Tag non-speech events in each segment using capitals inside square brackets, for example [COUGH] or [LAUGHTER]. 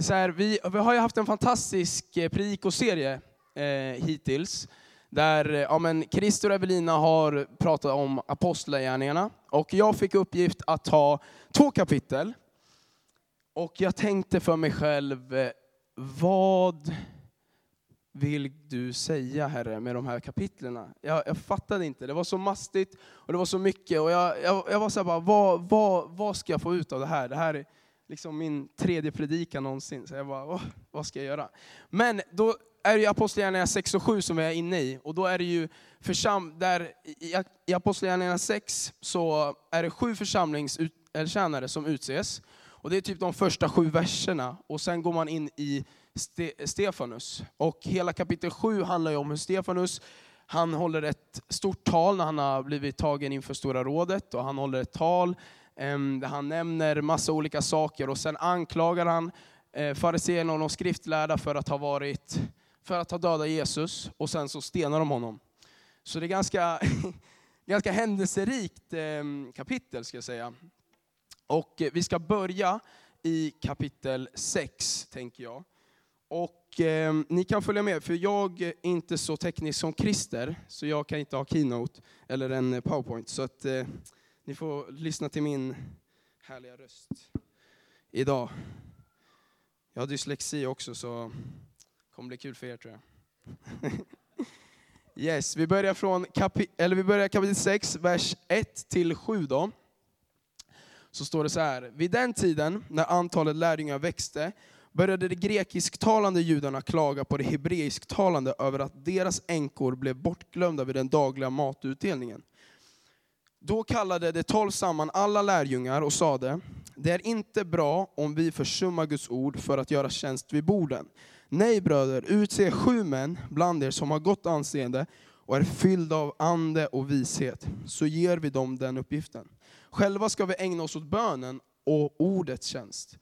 så här, vi, vi har ju haft en fantastisk eh, predikoserie eh, hittills, där eh, ja, men Christer och Evelina har pratat om apostlagärningarna. Och jag fick uppgift att ta två kapitel. Och jag tänkte för mig själv, eh, vad vill du säga Herre med de här kapitlerna? Jag, jag fattade inte, det var så mastigt och det var så mycket. Och jag, jag, jag var så här bara, vad, vad, vad ska jag få ut av det här? Det här är liksom min tredje predikan någonsin. Så jag bara, Åh, vad ska jag göra? Men då är det ju Apostlagärningarna 6 och 7 som vi är inne i. Och då är det ju försam där, i, i Apostlagärningarna 6 så är det sju församlingstjänare som utses. Och det är typ de första sju verserna. Och sen går man in i Ste Stefanus. Och hela kapitel 7 handlar ju om hur Stefanus, han håller ett stort tal när han har blivit tagen inför Stora rådet. Och han håller ett tal Ehm, där han nämner massa olika saker och sen anklagar han eh, fariséerna och de skriftlärda för att ha varit, för att ha dödat Jesus och sen så stenar de honom. Så det är ganska, [LAUGHS] ganska händelserikt ehm, kapitel ska jag säga. Och eh, vi ska börja i kapitel 6 tänker jag. Och eh, ni kan följa med, för jag är inte så teknisk som Christer, så jag kan inte ha keynote eller en eh, powerpoint. Så att, eh, ni får lyssna till min härliga röst idag. Jag har dyslexi också, så det kommer bli kul för er tror jag. [LAUGHS] Yes, vi börjar från kapi eller vi börjar kapitel 6, vers 1 till 7 då. Så står det så här, vid den tiden när antalet lärjungar växte började de grekisktalande judarna klaga på de hebreisktalande över att deras änkor blev bortglömda vid den dagliga matutdelningen. Då kallade de tolv samman alla lärjungar och sade, det är inte bra om vi försummar Guds ord för att göra tjänst vid borden. Nej bröder, utse sju män bland er som har gott anseende och är fyllda av ande och vishet, så ger vi dem den uppgiften. Själva ska vi ägna oss åt bönen och ordets tjänst.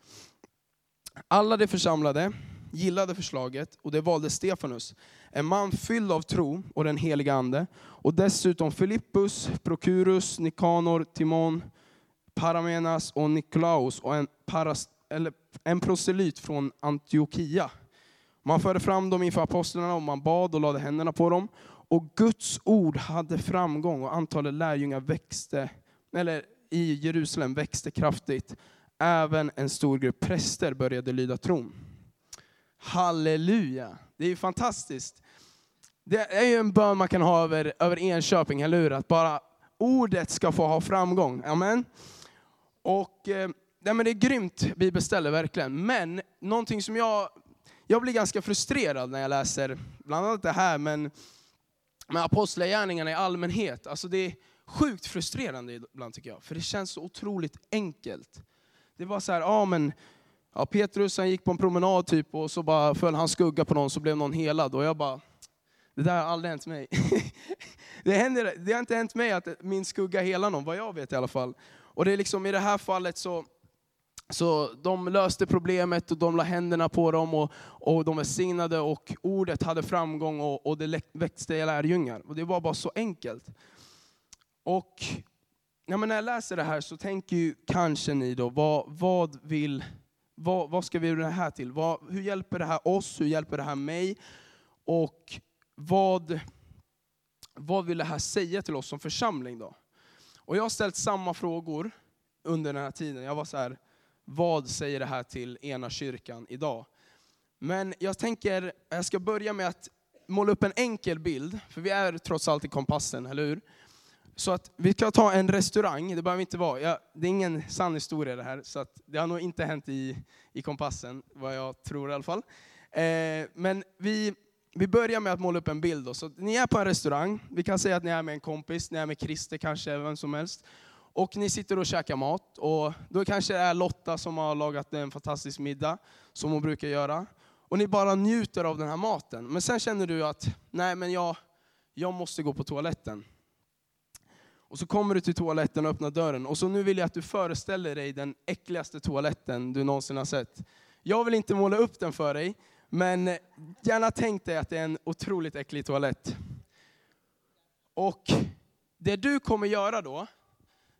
Alla de församlade gillade förslaget och det valde Stefanus, en man fylld av tro och den heliga ande, och dessutom Filippus, Prokurus, Nikanor, Timon, Paramenas och Nikolaus och en, paras, eller en proselyt från Antiochia. Man förde fram dem inför apostlarna och man bad och lade händerna på dem. Och Guds ord hade framgång och antalet lärjungar växte, eller i Jerusalem växte kraftigt. Även en stor grupp präster började lyda tron. Halleluja! Det är ju fantastiskt. Det är ju en bön man kan ha över, över Enköping, eller hur? Att bara ordet ska få ha framgång. Amen. Och, eh, ja, men det är grymt bibelställe, verkligen. Men någonting som jag, jag blir ganska frustrerad när jag läser, bland annat det här, men med apostlagärningarna i allmänhet. Alltså det är sjukt frustrerande ibland tycker jag, för det känns så otroligt enkelt. Det var så här, ja men ja, Petrus han gick på en promenad typ och så bara föll han skugga på någon så blev någon helad. Och jag bara, det där har aldrig hänt mig. [LAUGHS] det, händer, det har inte hänt mig att min skugga helar någon, vad jag vet i alla fall. Och det är liksom i det här fallet så, så de löste problemet och de la händerna på dem och, och de välsignade och ordet hade framgång och, och det växte lärjungar. Och det var bara så enkelt. Och ja, men när jag läser det här så tänker ju kanske ni då, vad, vad vill vad, vad ska vi göra det här till? Vad, hur hjälper det här oss? Hur hjälper det här mig? Och vad, vad vill det här säga till oss som församling då? Och jag har ställt samma frågor under den här tiden. Jag var så här, vad säger det här till ena kyrkan idag? Men jag tänker, jag ska börja med att måla upp en enkel bild, för vi är trots allt i kompassen, eller hur? Så att vi ska ta en restaurang, det behöver inte vara, jag, det är ingen sann historia det här, så att det har nog inte hänt i, i kompassen, vad jag tror i alla fall. Eh, men vi, vi börjar med att måla upp en bild. Då. Så ni är på en restaurang, vi kan säga att ni är med en kompis, ni är med Christer kanske, vem som helst. Och ni sitter och käkar mat, och då kanske det är Lotta som har lagat en fantastisk middag, som hon brukar göra. Och ni bara njuter av den här maten. Men sen känner du att, nej men jag, jag måste gå på toaletten. Och så kommer du till toaletten och öppnar dörren. Och så nu vill jag att du föreställer dig den äckligaste toaletten du någonsin har sett. Jag vill inte måla upp den för dig, men eh, gärna tänk dig att det är en otroligt äcklig toalett. Och det du kommer göra då,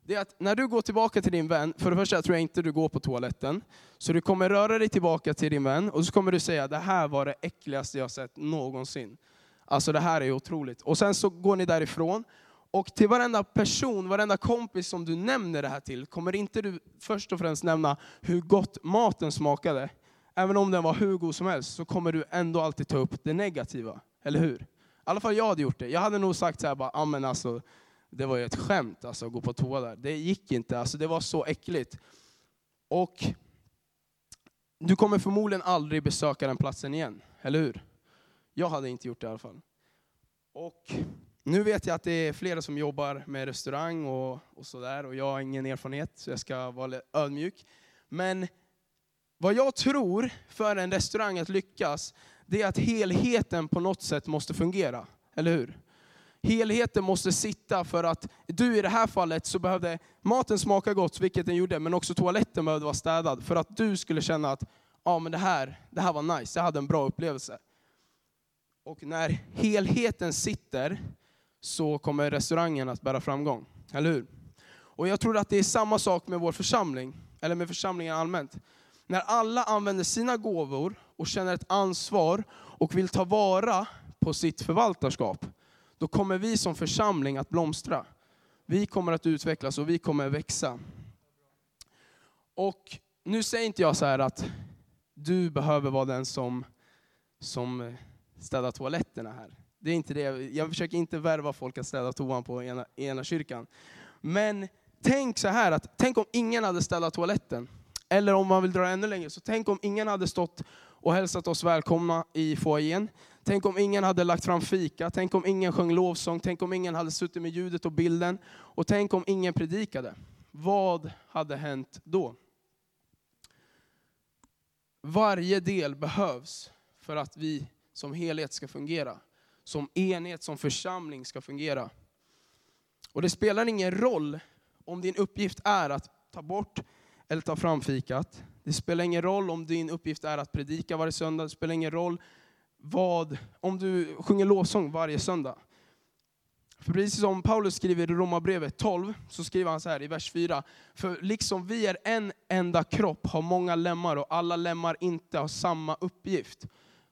det är att när du går tillbaka till din vän, för det första tror jag inte du går på toaletten, så du kommer röra dig tillbaka till din vän och så kommer du säga det här var det äckligaste jag sett någonsin. Alltså det här är otroligt. Och sen så går ni därifrån och till varenda person, varenda kompis som du nämner det här till, kommer inte du först och främst nämna hur gott maten smakade. Även om den var hur god som helst, så kommer du ändå alltid ta upp det negativa. Eller hur? I alla fall jag hade gjort det. Jag hade nog sagt så här, bara, men alltså, det var ju ett skämt alltså, att gå på toa där. Det gick inte, alltså, det var så äckligt. Och du kommer förmodligen aldrig besöka den platsen igen, eller hur? Jag hade inte gjort det i alla fall. Och nu vet jag att det är flera som jobbar med restaurang och, och sådär, och jag har ingen erfarenhet, så jag ska vara ödmjuk. Men vad jag tror för en restaurang att lyckas, det är att helheten på något sätt måste fungera. Eller hur? Helheten måste sitta för att du i det här fallet så behövde maten smaka gott, vilket den gjorde, men också toaletten behövde vara städad för att du skulle känna att ja, men det, här, det här var nice, jag hade en bra upplevelse. Och när helheten sitter så kommer restaurangen att bära framgång. Eller hur? Och jag tror att det är samma sak med vår församling, eller med församlingen allmänt. När alla använder sina gåvor och känner ett ansvar och vill ta vara på sitt förvaltarskap, då kommer vi som församling att blomstra. Vi kommer att utvecklas och vi kommer att växa. Och nu säger inte jag så här att du behöver vara den som, som städar toaletterna här. Det är inte det. Jag försöker inte värva folk att städa toan på ena, ena kyrkan. Men tänk så här, att tänk om ingen hade städat toaletten. Eller om man vill dra ännu längre, så tänk om ingen hade stått och hälsat oss välkomna i foajén. Tänk om ingen hade lagt fram fika, tänk om ingen sjöng lovsång, tänk om ingen hade suttit med ljudet och bilden. Och tänk om ingen predikade. Vad hade hänt då? Varje del behövs för att vi som helhet ska fungera. Som enhet, som församling ska fungera. Och det spelar ingen roll om din uppgift är att ta bort eller ta fram fikat. Det spelar ingen roll om din uppgift är att predika varje söndag. Det spelar ingen roll vad, om du sjunger lovsång varje söndag. För precis som Paulus skriver i Romarbrevet 12, så skriver han så här i vers 4. För liksom vi är en enda kropp, har många lemmar och alla lemmar inte har samma uppgift,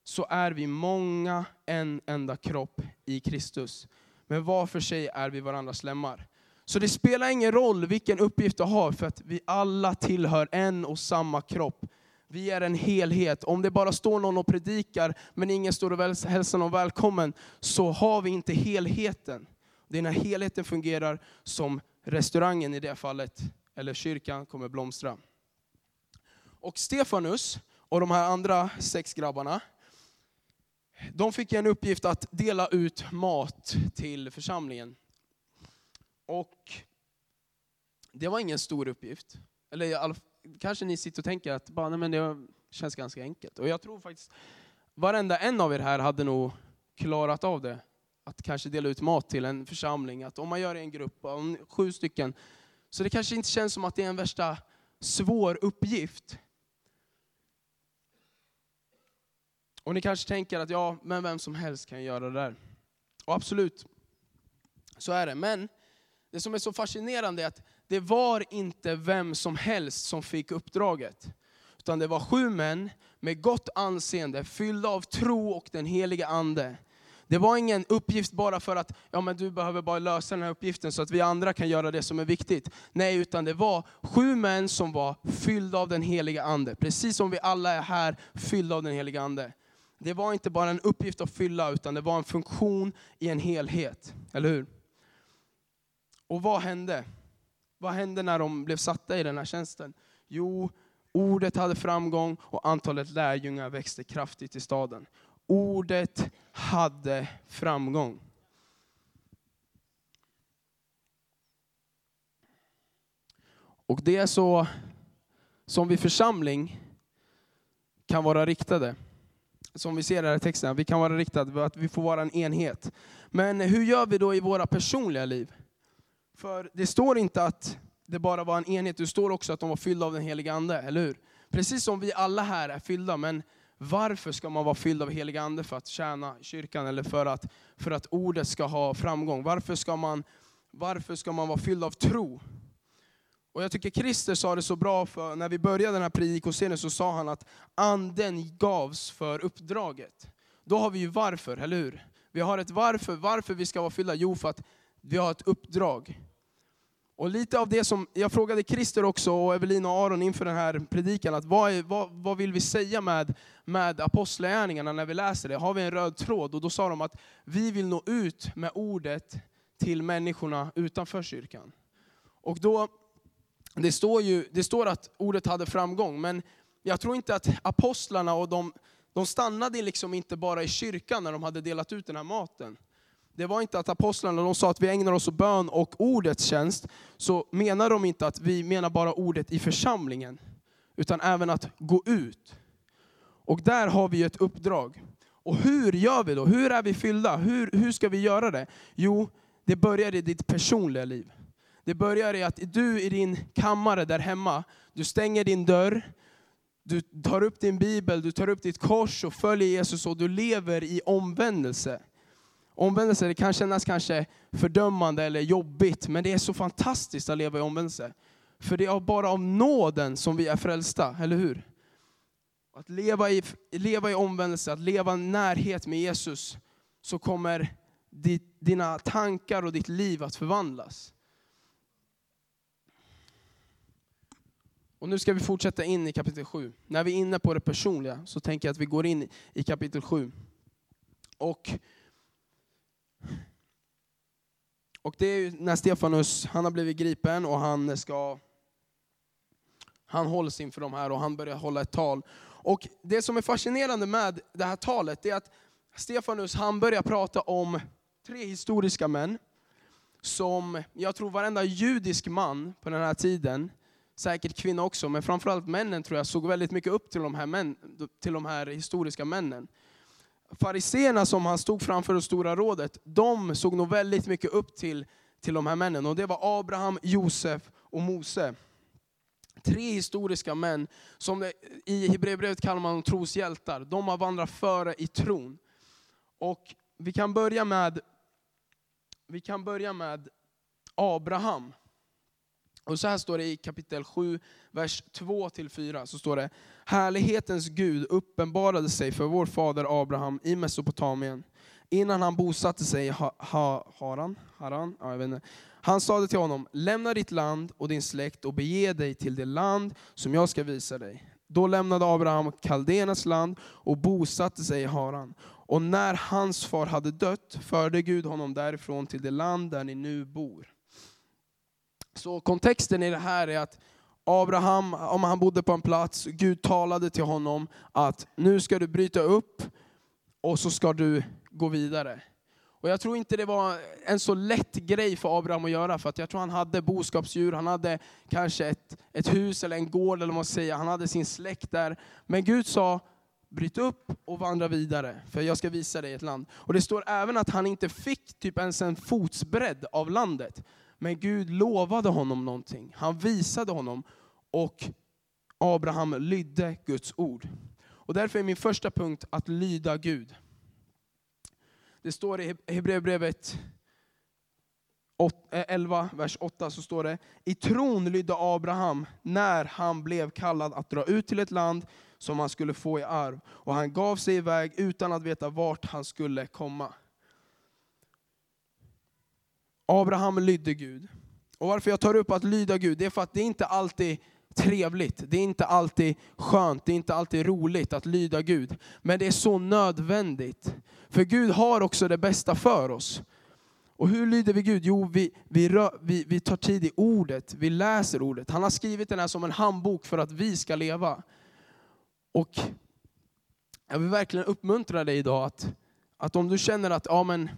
så är vi många en enda kropp i Kristus. Men var för sig är vi varandras lemmar. Så det spelar ingen roll vilken uppgift du har, för att vi alla tillhör en och samma kropp. Vi är en helhet. Om det bara står någon och predikar, men ingen står och hälsar någon välkommen, så har vi inte helheten. Det är när helheten fungerar som restaurangen i det fallet, eller kyrkan, kommer blomstra. Och Stefanus och de här andra sex grabbarna, de fick en uppgift att dela ut mat till församlingen. Och det var ingen stor uppgift. Eller kanske ni sitter och tänker att bara, nej, men det känns ganska enkelt. Och jag tror faktiskt varenda en av er här hade nog klarat av det. Att kanske dela ut mat till en församling. Att om man gör det i en grupp, om sju stycken, så det kanske inte känns som att det är en värsta svår uppgift. Och ni kanske tänker att ja, men vem som helst kan göra det där. Och absolut, så är det. Men det som är så fascinerande är att det var inte vem som helst som fick uppdraget. Utan det var sju män med gott anseende, fyllda av tro och den heliga ande. Det var ingen uppgift bara för att ja, men du behöver bara lösa den här uppgiften så att vi andra kan göra det som är viktigt. Nej, utan det var sju män som var fyllda av den heliga ande. Precis som vi alla är här fyllda av den heliga ande. Det var inte bara en uppgift att fylla, utan det var en funktion i en helhet. Eller hur? Och vad hände? Vad hände när de blev satta i den här tjänsten? Jo, ordet hade framgång och antalet lärjungar växte kraftigt i staden. Ordet hade framgång. Och det är så som vi församling kan vara riktade. Som vi ser i den här texten, vi kan vara riktade, att vi får vara en enhet. Men hur gör vi då i våra personliga liv? För det står inte att det bara var en enhet, det står också att de var fyllda av den heliga Ande, eller hur? Precis som vi alla här är fyllda, men varför ska man vara fylld av heliga Ande för att tjäna kyrkan eller för att, för att ordet ska ha framgång? Varför ska, man, varför ska man vara fylld av tro? Och jag tycker Christer sa det så bra, för när vi började den här predikoscenen så sa han att anden gavs för uppdraget. Då har vi ju varför, eller hur? Vi har ett varför, varför vi ska vara fyllda. Jo, för att vi har ett uppdrag. Och lite av det som, jag frågade Christer också och Evelina och Aron inför den här predikan, att vad, är, vad, vad vill vi säga med, med apostlagärningarna när vi läser det? Har vi en röd tråd? Och då sa de att vi vill nå ut med ordet till människorna utanför kyrkan. Och då, det står ju det står att ordet hade framgång, men jag tror inte att apostlarna och de, de stannade liksom inte bara i kyrkan när de hade delat ut den här maten det var inte att apostlarna de sa att vi ägnar oss åt bön och ordets tjänst, så menar de inte att vi menar bara ordet i församlingen, utan även att gå ut. Och där har vi ett uppdrag. Och hur gör vi då? Hur är vi fyllda? Hur, hur ska vi göra det? Jo, det börjar i ditt personliga liv. Det börjar i att du i din kammare där hemma, du stänger din dörr, du tar upp din bibel, du tar upp ditt kors och följer Jesus och du lever i omvändelse. Omvändelse det kan kännas kanske fördömande eller jobbigt, men det är så fantastiskt att leva i omvändelse. För det är bara av nåden som vi är frälsta, eller hur? Att leva i, leva i omvändelse, att leva i närhet med Jesus, så kommer dina tankar och ditt liv att förvandlas. Och nu ska vi fortsätta in i kapitel 7. När vi är inne på det personliga så tänker jag att vi går in i kapitel 7. Och och det är när Stefanus, han har blivit gripen och han ska han hålls inför de här och han börjar hålla ett tal. Och det som är fascinerande med det här talet är att Stefanus han börjar prata om tre historiska män som jag tror varenda judisk man på den här tiden, säkert kvinna också, men framförallt männen tror jag såg väldigt mycket upp till de här, män, till de här historiska männen fariseerna som han stod framför det stora rådet, de såg nog väldigt mycket upp till, till de här männen. Och det var Abraham, Josef och Mose. Tre historiska män som det, i Hebreerbrevet kallar man troshjältar. De har vandrat före i tron. Och vi kan börja med, vi kan börja med Abraham. Och så här står det i kapitel 7, vers 2-4. Så står det, Härlighetens Gud uppenbarade sig för vår fader Abraham i Mesopotamien, innan han bosatte sig i ha, ha, Haran. Haran? Ja, jag vet inte. Han sade till honom, lämna ditt land och din släkt och bege dig till det land som jag ska visa dig. Då lämnade Abraham Kaldenas land och bosatte sig i Haran. Och när hans far hade dött förde Gud honom därifrån till det land där ni nu bor. Så kontexten i det här är att Abraham, om han bodde på en plats, Gud talade till honom att nu ska du bryta upp och så ska du gå vidare. Och jag tror inte det var en så lätt grej för Abraham att göra, för att jag tror han hade boskapsdjur, han hade kanske ett, ett hus eller en gård, eller vad man säger. han hade sin släkt där. Men Gud sa, bryt upp och vandra vidare, för jag ska visa dig ett land. Och det står även att han inte fick typ ens en fotsbredd av landet. Men Gud lovade honom någonting. Han visade honom och Abraham lydde Guds ord. Och därför är min första punkt att lyda Gud. Det står i Hebreerbrevet 11, eh, vers 8, så står det, i tron lydde Abraham när han blev kallad att dra ut till ett land som han skulle få i arv. Och han gav sig iväg utan att veta vart han skulle komma. Abraham lydde Gud. Och varför jag tar upp att lyda Gud, det är för att det inte alltid är trevligt, det är inte alltid skönt, det är inte alltid roligt att lyda Gud. Men det är så nödvändigt. För Gud har också det bästa för oss. Och hur lyder vi Gud? Jo, vi, vi, rör, vi, vi tar tid i ordet, vi läser ordet. Han har skrivit den här som en handbok för att vi ska leva. Och jag vill verkligen uppmuntra dig idag att, att om du känner att ja, men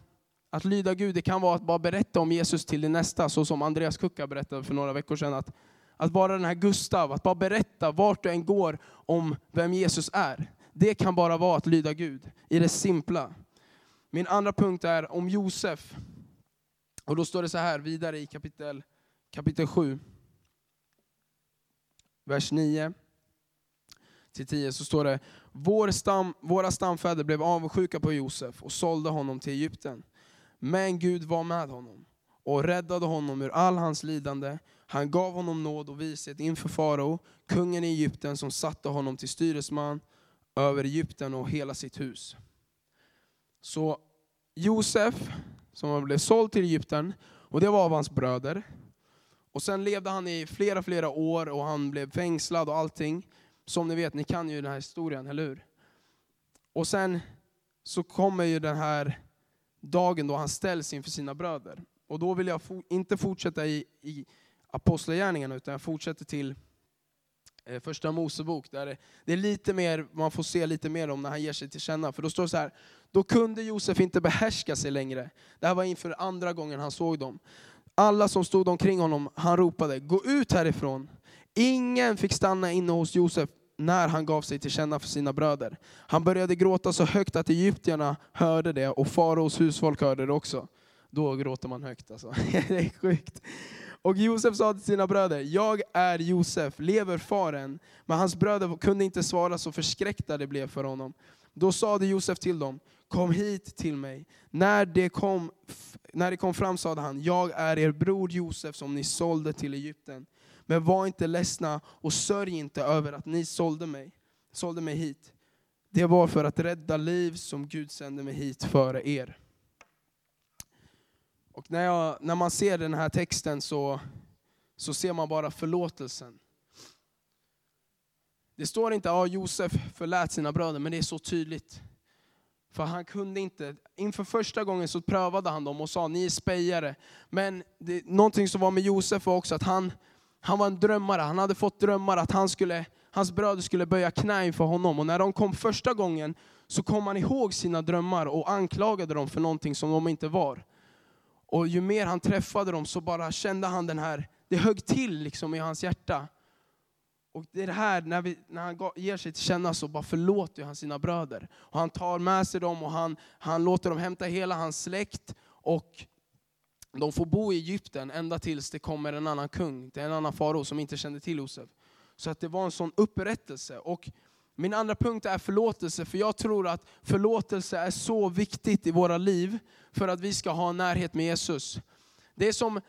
att lyda Gud det kan vara att bara berätta om Jesus till din nästa, så som Andreas Kucka berättade för några veckor sedan. Att, att vara den här Gustav, att bara berätta vart du än går om vem Jesus är. Det kan bara vara att lyda Gud, i det simpla. Min andra punkt är om Josef. Och då står det så här vidare i kapitel, kapitel 7, vers 9 till 10 så står det, Vår stam, våra stamfäder blev avundsjuka på Josef och sålde honom till Egypten. Men Gud var med honom och räddade honom ur all hans lidande. Han gav honom nåd och vishet inför farao, kungen i Egypten, som satte honom till styresman över Egypten och hela sitt hus. Så Josef, som blev såld till Egypten, och det var av hans bröder. Och sen levde han i flera, flera år och han blev fängslad och allting. Som ni vet, ni kan ju den här historien, eller hur? Och sen så kommer ju den här dagen då han ställs inför sina bröder. Och då vill jag inte fortsätta i, i Apostlagärningarna, utan jag fortsätter till eh, första Mosebok, där det, det, är lite mer, man får se lite mer om när han ger sig till känna. För då står det så här, då kunde Josef inte behärska sig längre. Det här var inför andra gången han såg dem. Alla som stod omkring honom, han ropade, gå ut härifrån. Ingen fick stanna inne hos Josef när han gav sig till känna för sina bröder. Han började gråta så högt att egyptierna hörde det och faraos husfolk hörde det också. Då gråter man högt alltså. [LAUGHS] det är sjukt. Och Josef sa till sina bröder, jag är Josef, lever faren? Men hans bröder kunde inte svara, så förskräckta det blev för honom. Då sade Josef till dem, kom hit till mig. När det kom, när det kom fram sade han, jag är er bror Josef som ni sålde till Egypten. Men var inte ledsna och sörj inte över att ni sålde mig, sålde mig hit. Det var för att rädda liv som Gud sände mig hit före er. Och när, jag, när man ser den här texten så, så ser man bara förlåtelsen. Det står inte att Josef förlät sina bröder, men det är så tydligt. För han kunde inte, inför första gången så prövade han dem och sa, ni är spejare. Men det, någonting som var med Josef var också att han, han var en drömmare. Han hade fått drömmar att han skulle, hans bröder skulle böja knä inför honom. Och när de kom första gången så kom han ihåg sina drömmar och anklagade dem för någonting som de inte var. Och ju mer han träffade dem så bara kände han den här, det högg till liksom i hans hjärta. Och det är det här, när, vi, när han ger sig till känna så bara förlåter han sina bröder. Och han tar med sig dem och han, han låter dem hämta hela hans släkt. Och de får bo i Egypten ända tills det kommer en annan kung, det är en annan farao som inte kände till Josef. Så att det var en sån upprättelse. Och min andra punkt är förlåtelse, för jag tror att förlåtelse är så viktigt i våra liv för att vi ska ha närhet med Jesus. Det är som,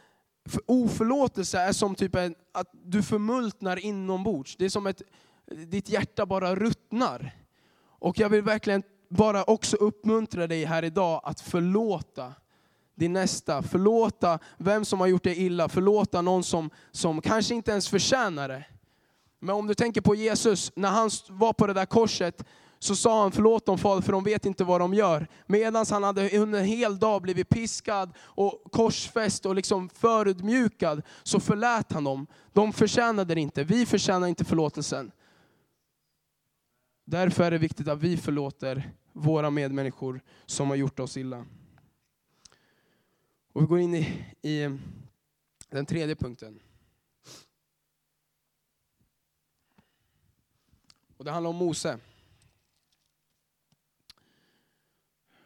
oförlåtelse är som typ en, att du förmultnar inombords. Det är som att ditt hjärta bara ruttnar. Och jag vill verkligen bara också uppmuntra dig här idag att förlåta din nästa, förlåta vem som har gjort dig illa, förlåta någon som, som kanske inte ens förtjänar det. Men om du tänker på Jesus, när han var på det där korset, så sa han förlåt dem Fader för de vet inte vad de gör. Medan han hade under en hel dag blivit piskad och korsfäst och liksom förödmjukad, så förlät han dem. De förtjänade det inte, vi förtjänar inte förlåtelsen. Därför är det viktigt att vi förlåter våra medmänniskor som har gjort oss illa. Och vi går in i, i den tredje punkten. Och det handlar om Mose.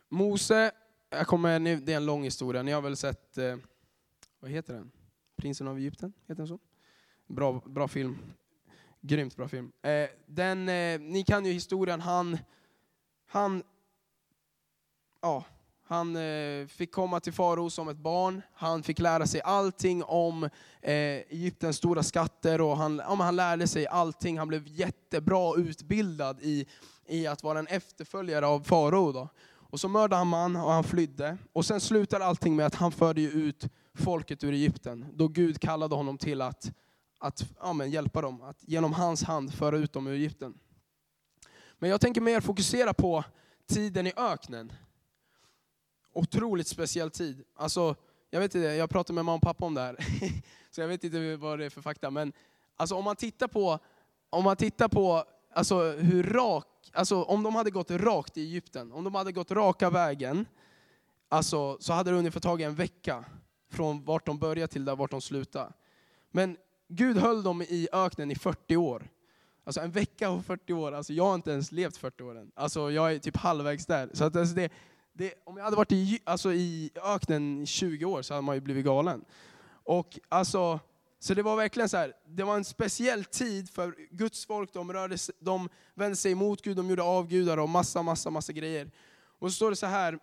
Mose, jag kommer, det är en lång historia, ni har väl sett, eh, vad heter den? Prinsen av Egypten, heter den så? Bra, bra film. Grymt bra film. Eh, den, eh, ni kan ju historien, han, han, ja, han eh, fick komma till farao som ett barn. Han fick lära sig allting om eh, Egyptens stora skatter och han, ja, han lärde sig allting. Han blev jättebra utbildad i, i att vara en efterföljare av farao. Och så mördade han man och han flydde. Och sen slutade allting med att han förde ut folket ur Egypten. Då Gud kallade honom till att, att ja, men hjälpa dem, att genom hans hand föra ut dem ur Egypten. Men jag tänker mer fokusera på tiden i öknen otroligt speciell tid. Alltså, jag vet inte, jag pratade med mamma och pappa om det här, [LAUGHS] så jag vet inte vad det är för fakta. Men alltså, om man tittar på, om man tittar på alltså, hur rak, alltså, om de hade gått rakt i Egypten, om de hade gått raka vägen, alltså, så hade det ungefär tagit en vecka från vart de började till där vart de slutade. Men Gud höll dem i öknen i 40 år. Alltså en vecka och 40 år, alltså jag har inte ens levt 40 år än. Alltså jag är typ halvvägs där. Så att alltså det, det, om jag hade varit i, alltså i öknen i 20 år så hade man ju blivit galen. Och alltså, så det var verkligen så här, det var en speciell tid för Guds folk, de, rörde, de vände sig emot Gud, de gjorde avgudar och massa, massa, massa grejer. Och så står det så här,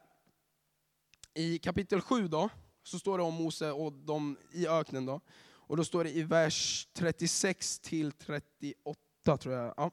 i kapitel 7 då, Så står det om Mose och de i öknen. Då. Och då står det i vers 36 till 38 tror jag. Ja.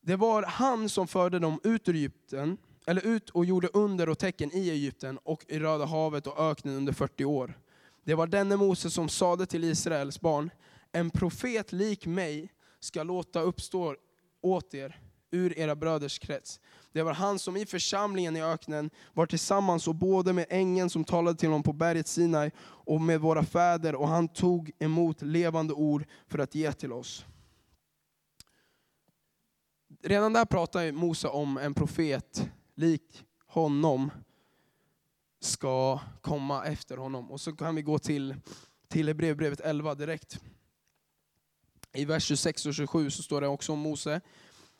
Det var han som förde dem ut ur Egypten, eller ut och gjorde under och tecken i Egypten och i Röda havet och öknen under 40 år. Det var denne Mose som sade till Israels barn, en profet lik mig ska låta uppstå åt er ur era bröders krets. Det var han som i församlingen i öknen var tillsammans och både med ängeln som talade till honom på berget Sinai och med våra fäder och han tog emot levande ord för att ge till oss. Redan där pratar Mose om en profet lik honom ska komma efter honom. Och så kan vi gå till, till Hebreerbrevet 11 direkt. I vers 26 och 27 så står det också om Mose.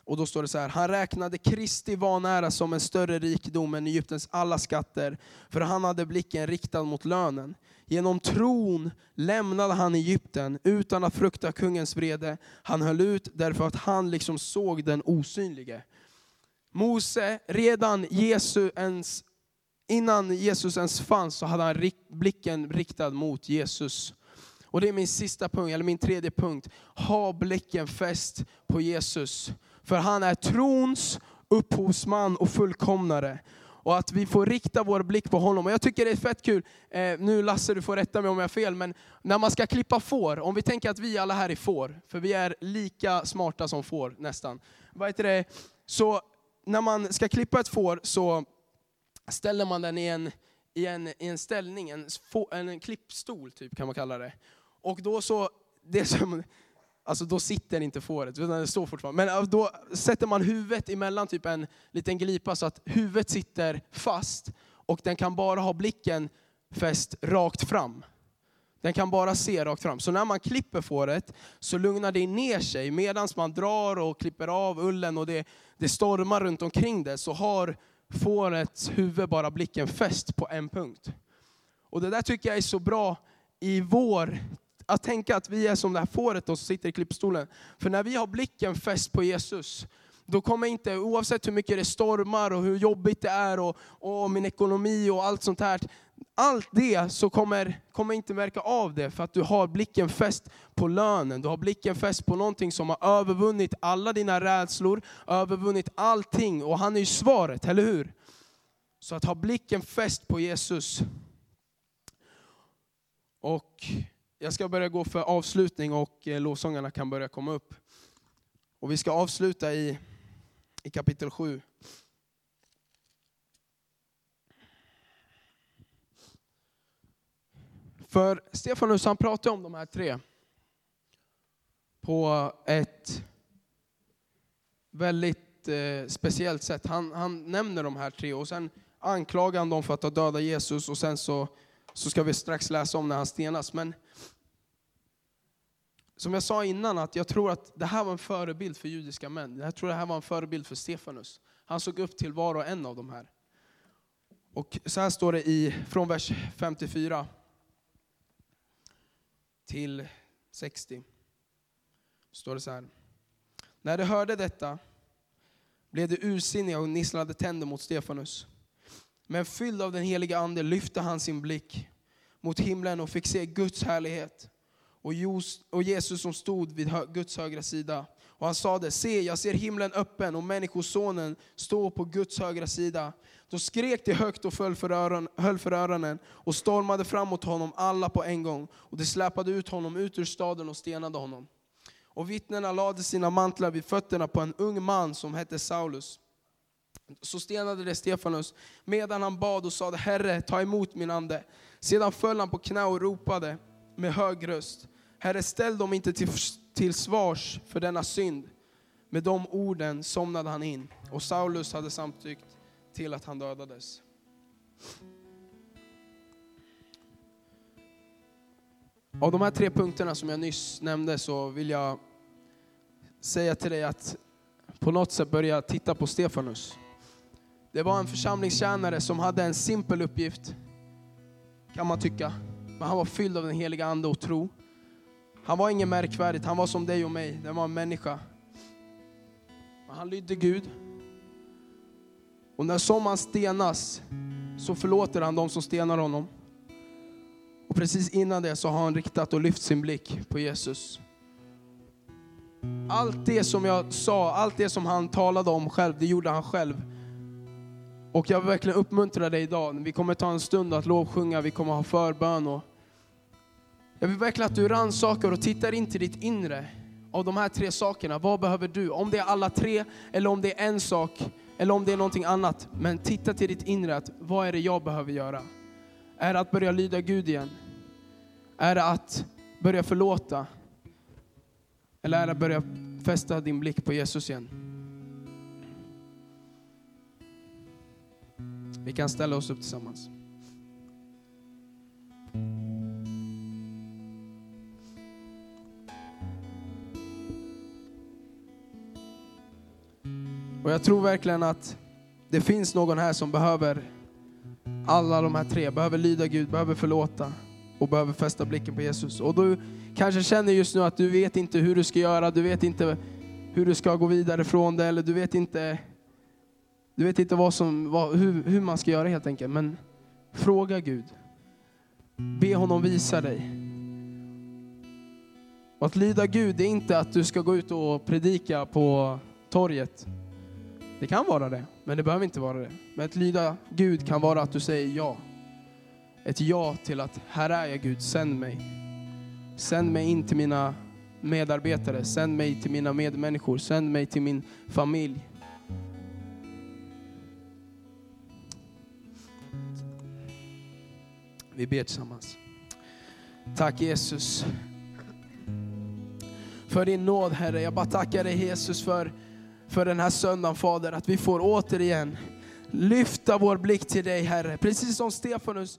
Och då står det så här, han räknade Kristi vanära som en större rikedom än Egyptens alla skatter, för han hade blicken riktad mot lönen. Genom tron lämnade han Egypten utan att frukta kungens vrede. Han höll ut därför att han liksom såg den osynlige. Mose, redan Jesus ens, innan Jesus ens fanns så hade han blicken riktad mot Jesus. Och det är min sista punkt, eller min tredje punkt. Ha blicken fäst på Jesus. För han är trons upphovsman och fullkomnare. Och att vi får rikta vår blick på honom. Och jag tycker det är fett kul, eh, nu Lasse du får rätta mig om jag har fel, men när man ska klippa får, om vi tänker att vi alla här är får, för vi är lika smarta som får nästan. Vad heter det? Så när man ska klippa ett får så ställer man den i en, i en, i en ställning, en, en klippstol typ kan man kalla det. Och då så, det som, alltså då sitter inte fåret, utan det står fortfarande. Men då sätter man huvudet emellan typ en liten glipa så att huvudet sitter fast och den kan bara ha blicken fäst rakt fram. Den kan bara se rakt fram. Så när man klipper fåret så lugnar det ner sig. Medan man drar och klipper av ullen och det, det stormar runt omkring det så har fårets huvud bara blicken fäst på en punkt. Och det där tycker jag är så bra i vår att tänka att vi är som det här fåret som sitter i klippstolen. För när vi har blicken fäst på Jesus, då kommer inte, oavsett hur mycket det stormar och hur jobbigt det är och, och min ekonomi och allt sånt här, allt det så kommer, kommer inte märka av det för att du har blicken fäst på lönen. Du har blicken fäst på någonting som har övervunnit alla dina rädslor, övervunnit allting och han är ju svaret, eller hur? Så att ha blicken fäst på Jesus. Och jag ska börja gå för avslutning och eh, lovsångarna kan börja komma upp. Och vi ska avsluta i, i kapitel 7. För Stefanus han pratar om de här tre på ett väldigt eh, speciellt sätt. Han, han nämner de här tre och sen anklagar han dem för att ha dödat Jesus och sen så, så ska vi strax läsa om när han stenas. Men som jag sa innan, att jag tror att det här var en förebild för judiska män. Jag tror det här var en förebild för Stefanus. Han såg upp till var och en av de här. Och så här står det i, från vers 54 till 60. Står det så här. När de hörde detta blev de ursinniga och nisslade tänder mot Stefanus. Men fylld av den heliga ande lyfte han sin blick mot himlen och fick se Guds härlighet och Jesus som stod vid Guds högra sida. Och han sade, se jag ser himlen öppen och människosonen står på Guds högra sida. Då skrek de högt och föll för öron, höll för öronen och stormade fram mot honom alla på en gång. Och de släpade ut honom ut ur staden och stenade honom. Och vittnena lade sina mantlar vid fötterna på en ung man som hette Saulus. Så stenade de Stefanus medan han bad och sade, Herre, ta emot min ande. Sedan föll han på knä och ropade med hög röst. Herre, ställ dem inte till, till svars för denna synd. Med de orden somnade han in och Saulus hade samtyckt till att han dödades. Av de här tre punkterna som jag nyss nämnde så vill jag säga till dig att på något sätt börja titta på Stefanus. Det var en församlingstjänare som hade en simpel uppgift, kan man tycka. Men han var fylld av den heliga ande och tro. Han var ingen märkvärdigt, han var som dig och mig. Det var en människa. Men han lydde Gud. Och när som han stenas så förlåter han de som stenar honom. Och precis innan det så har han riktat och lyft sin blick på Jesus. Allt det som jag sa, allt det som han talade om själv, det gjorde han själv. Och jag vill verkligen uppmuntra dig idag. Vi kommer ta en stund att lovsjunga, vi kommer ha förbön. Och jag vill verkligen att du rannsakar och tittar in till ditt inre av de här tre sakerna. Vad behöver du? Om det är alla tre, eller om det är en sak, eller om det är någonting annat. Men titta till ditt inre, att vad är det jag behöver göra? Är det att börja lyda Gud igen? Är det att börja förlåta? Eller är det att börja fästa din blick på Jesus igen? Vi kan ställa oss upp tillsammans. Och jag tror verkligen att det finns någon här som behöver alla de här tre, behöver lyda Gud, behöver förlåta och behöver fästa blicken på Jesus. Och du kanske känner just nu att du vet inte hur du ska göra, du vet inte hur du ska gå vidare från det, eller du vet inte, du vet inte vad som, vad, hur, hur man ska göra helt enkelt. Men fråga Gud. Be honom visa dig. Och att lyda Gud, är inte att du ska gå ut och predika på torget. Det kan vara det, men det behöver inte vara det. Men att lyda Gud kan vara att du säger ja. Ett ja till att här är jag Gud, sänd mig. Sänd mig in till mina medarbetare, sänd mig till mina medmänniskor, sänd mig till min familj. Vi ber tillsammans. Tack Jesus. För din nåd Herre. Jag bara tackar dig Jesus för, för den här söndagen Fader. Att vi får återigen lyfta vår blick till dig Herre. Precis som Stefanus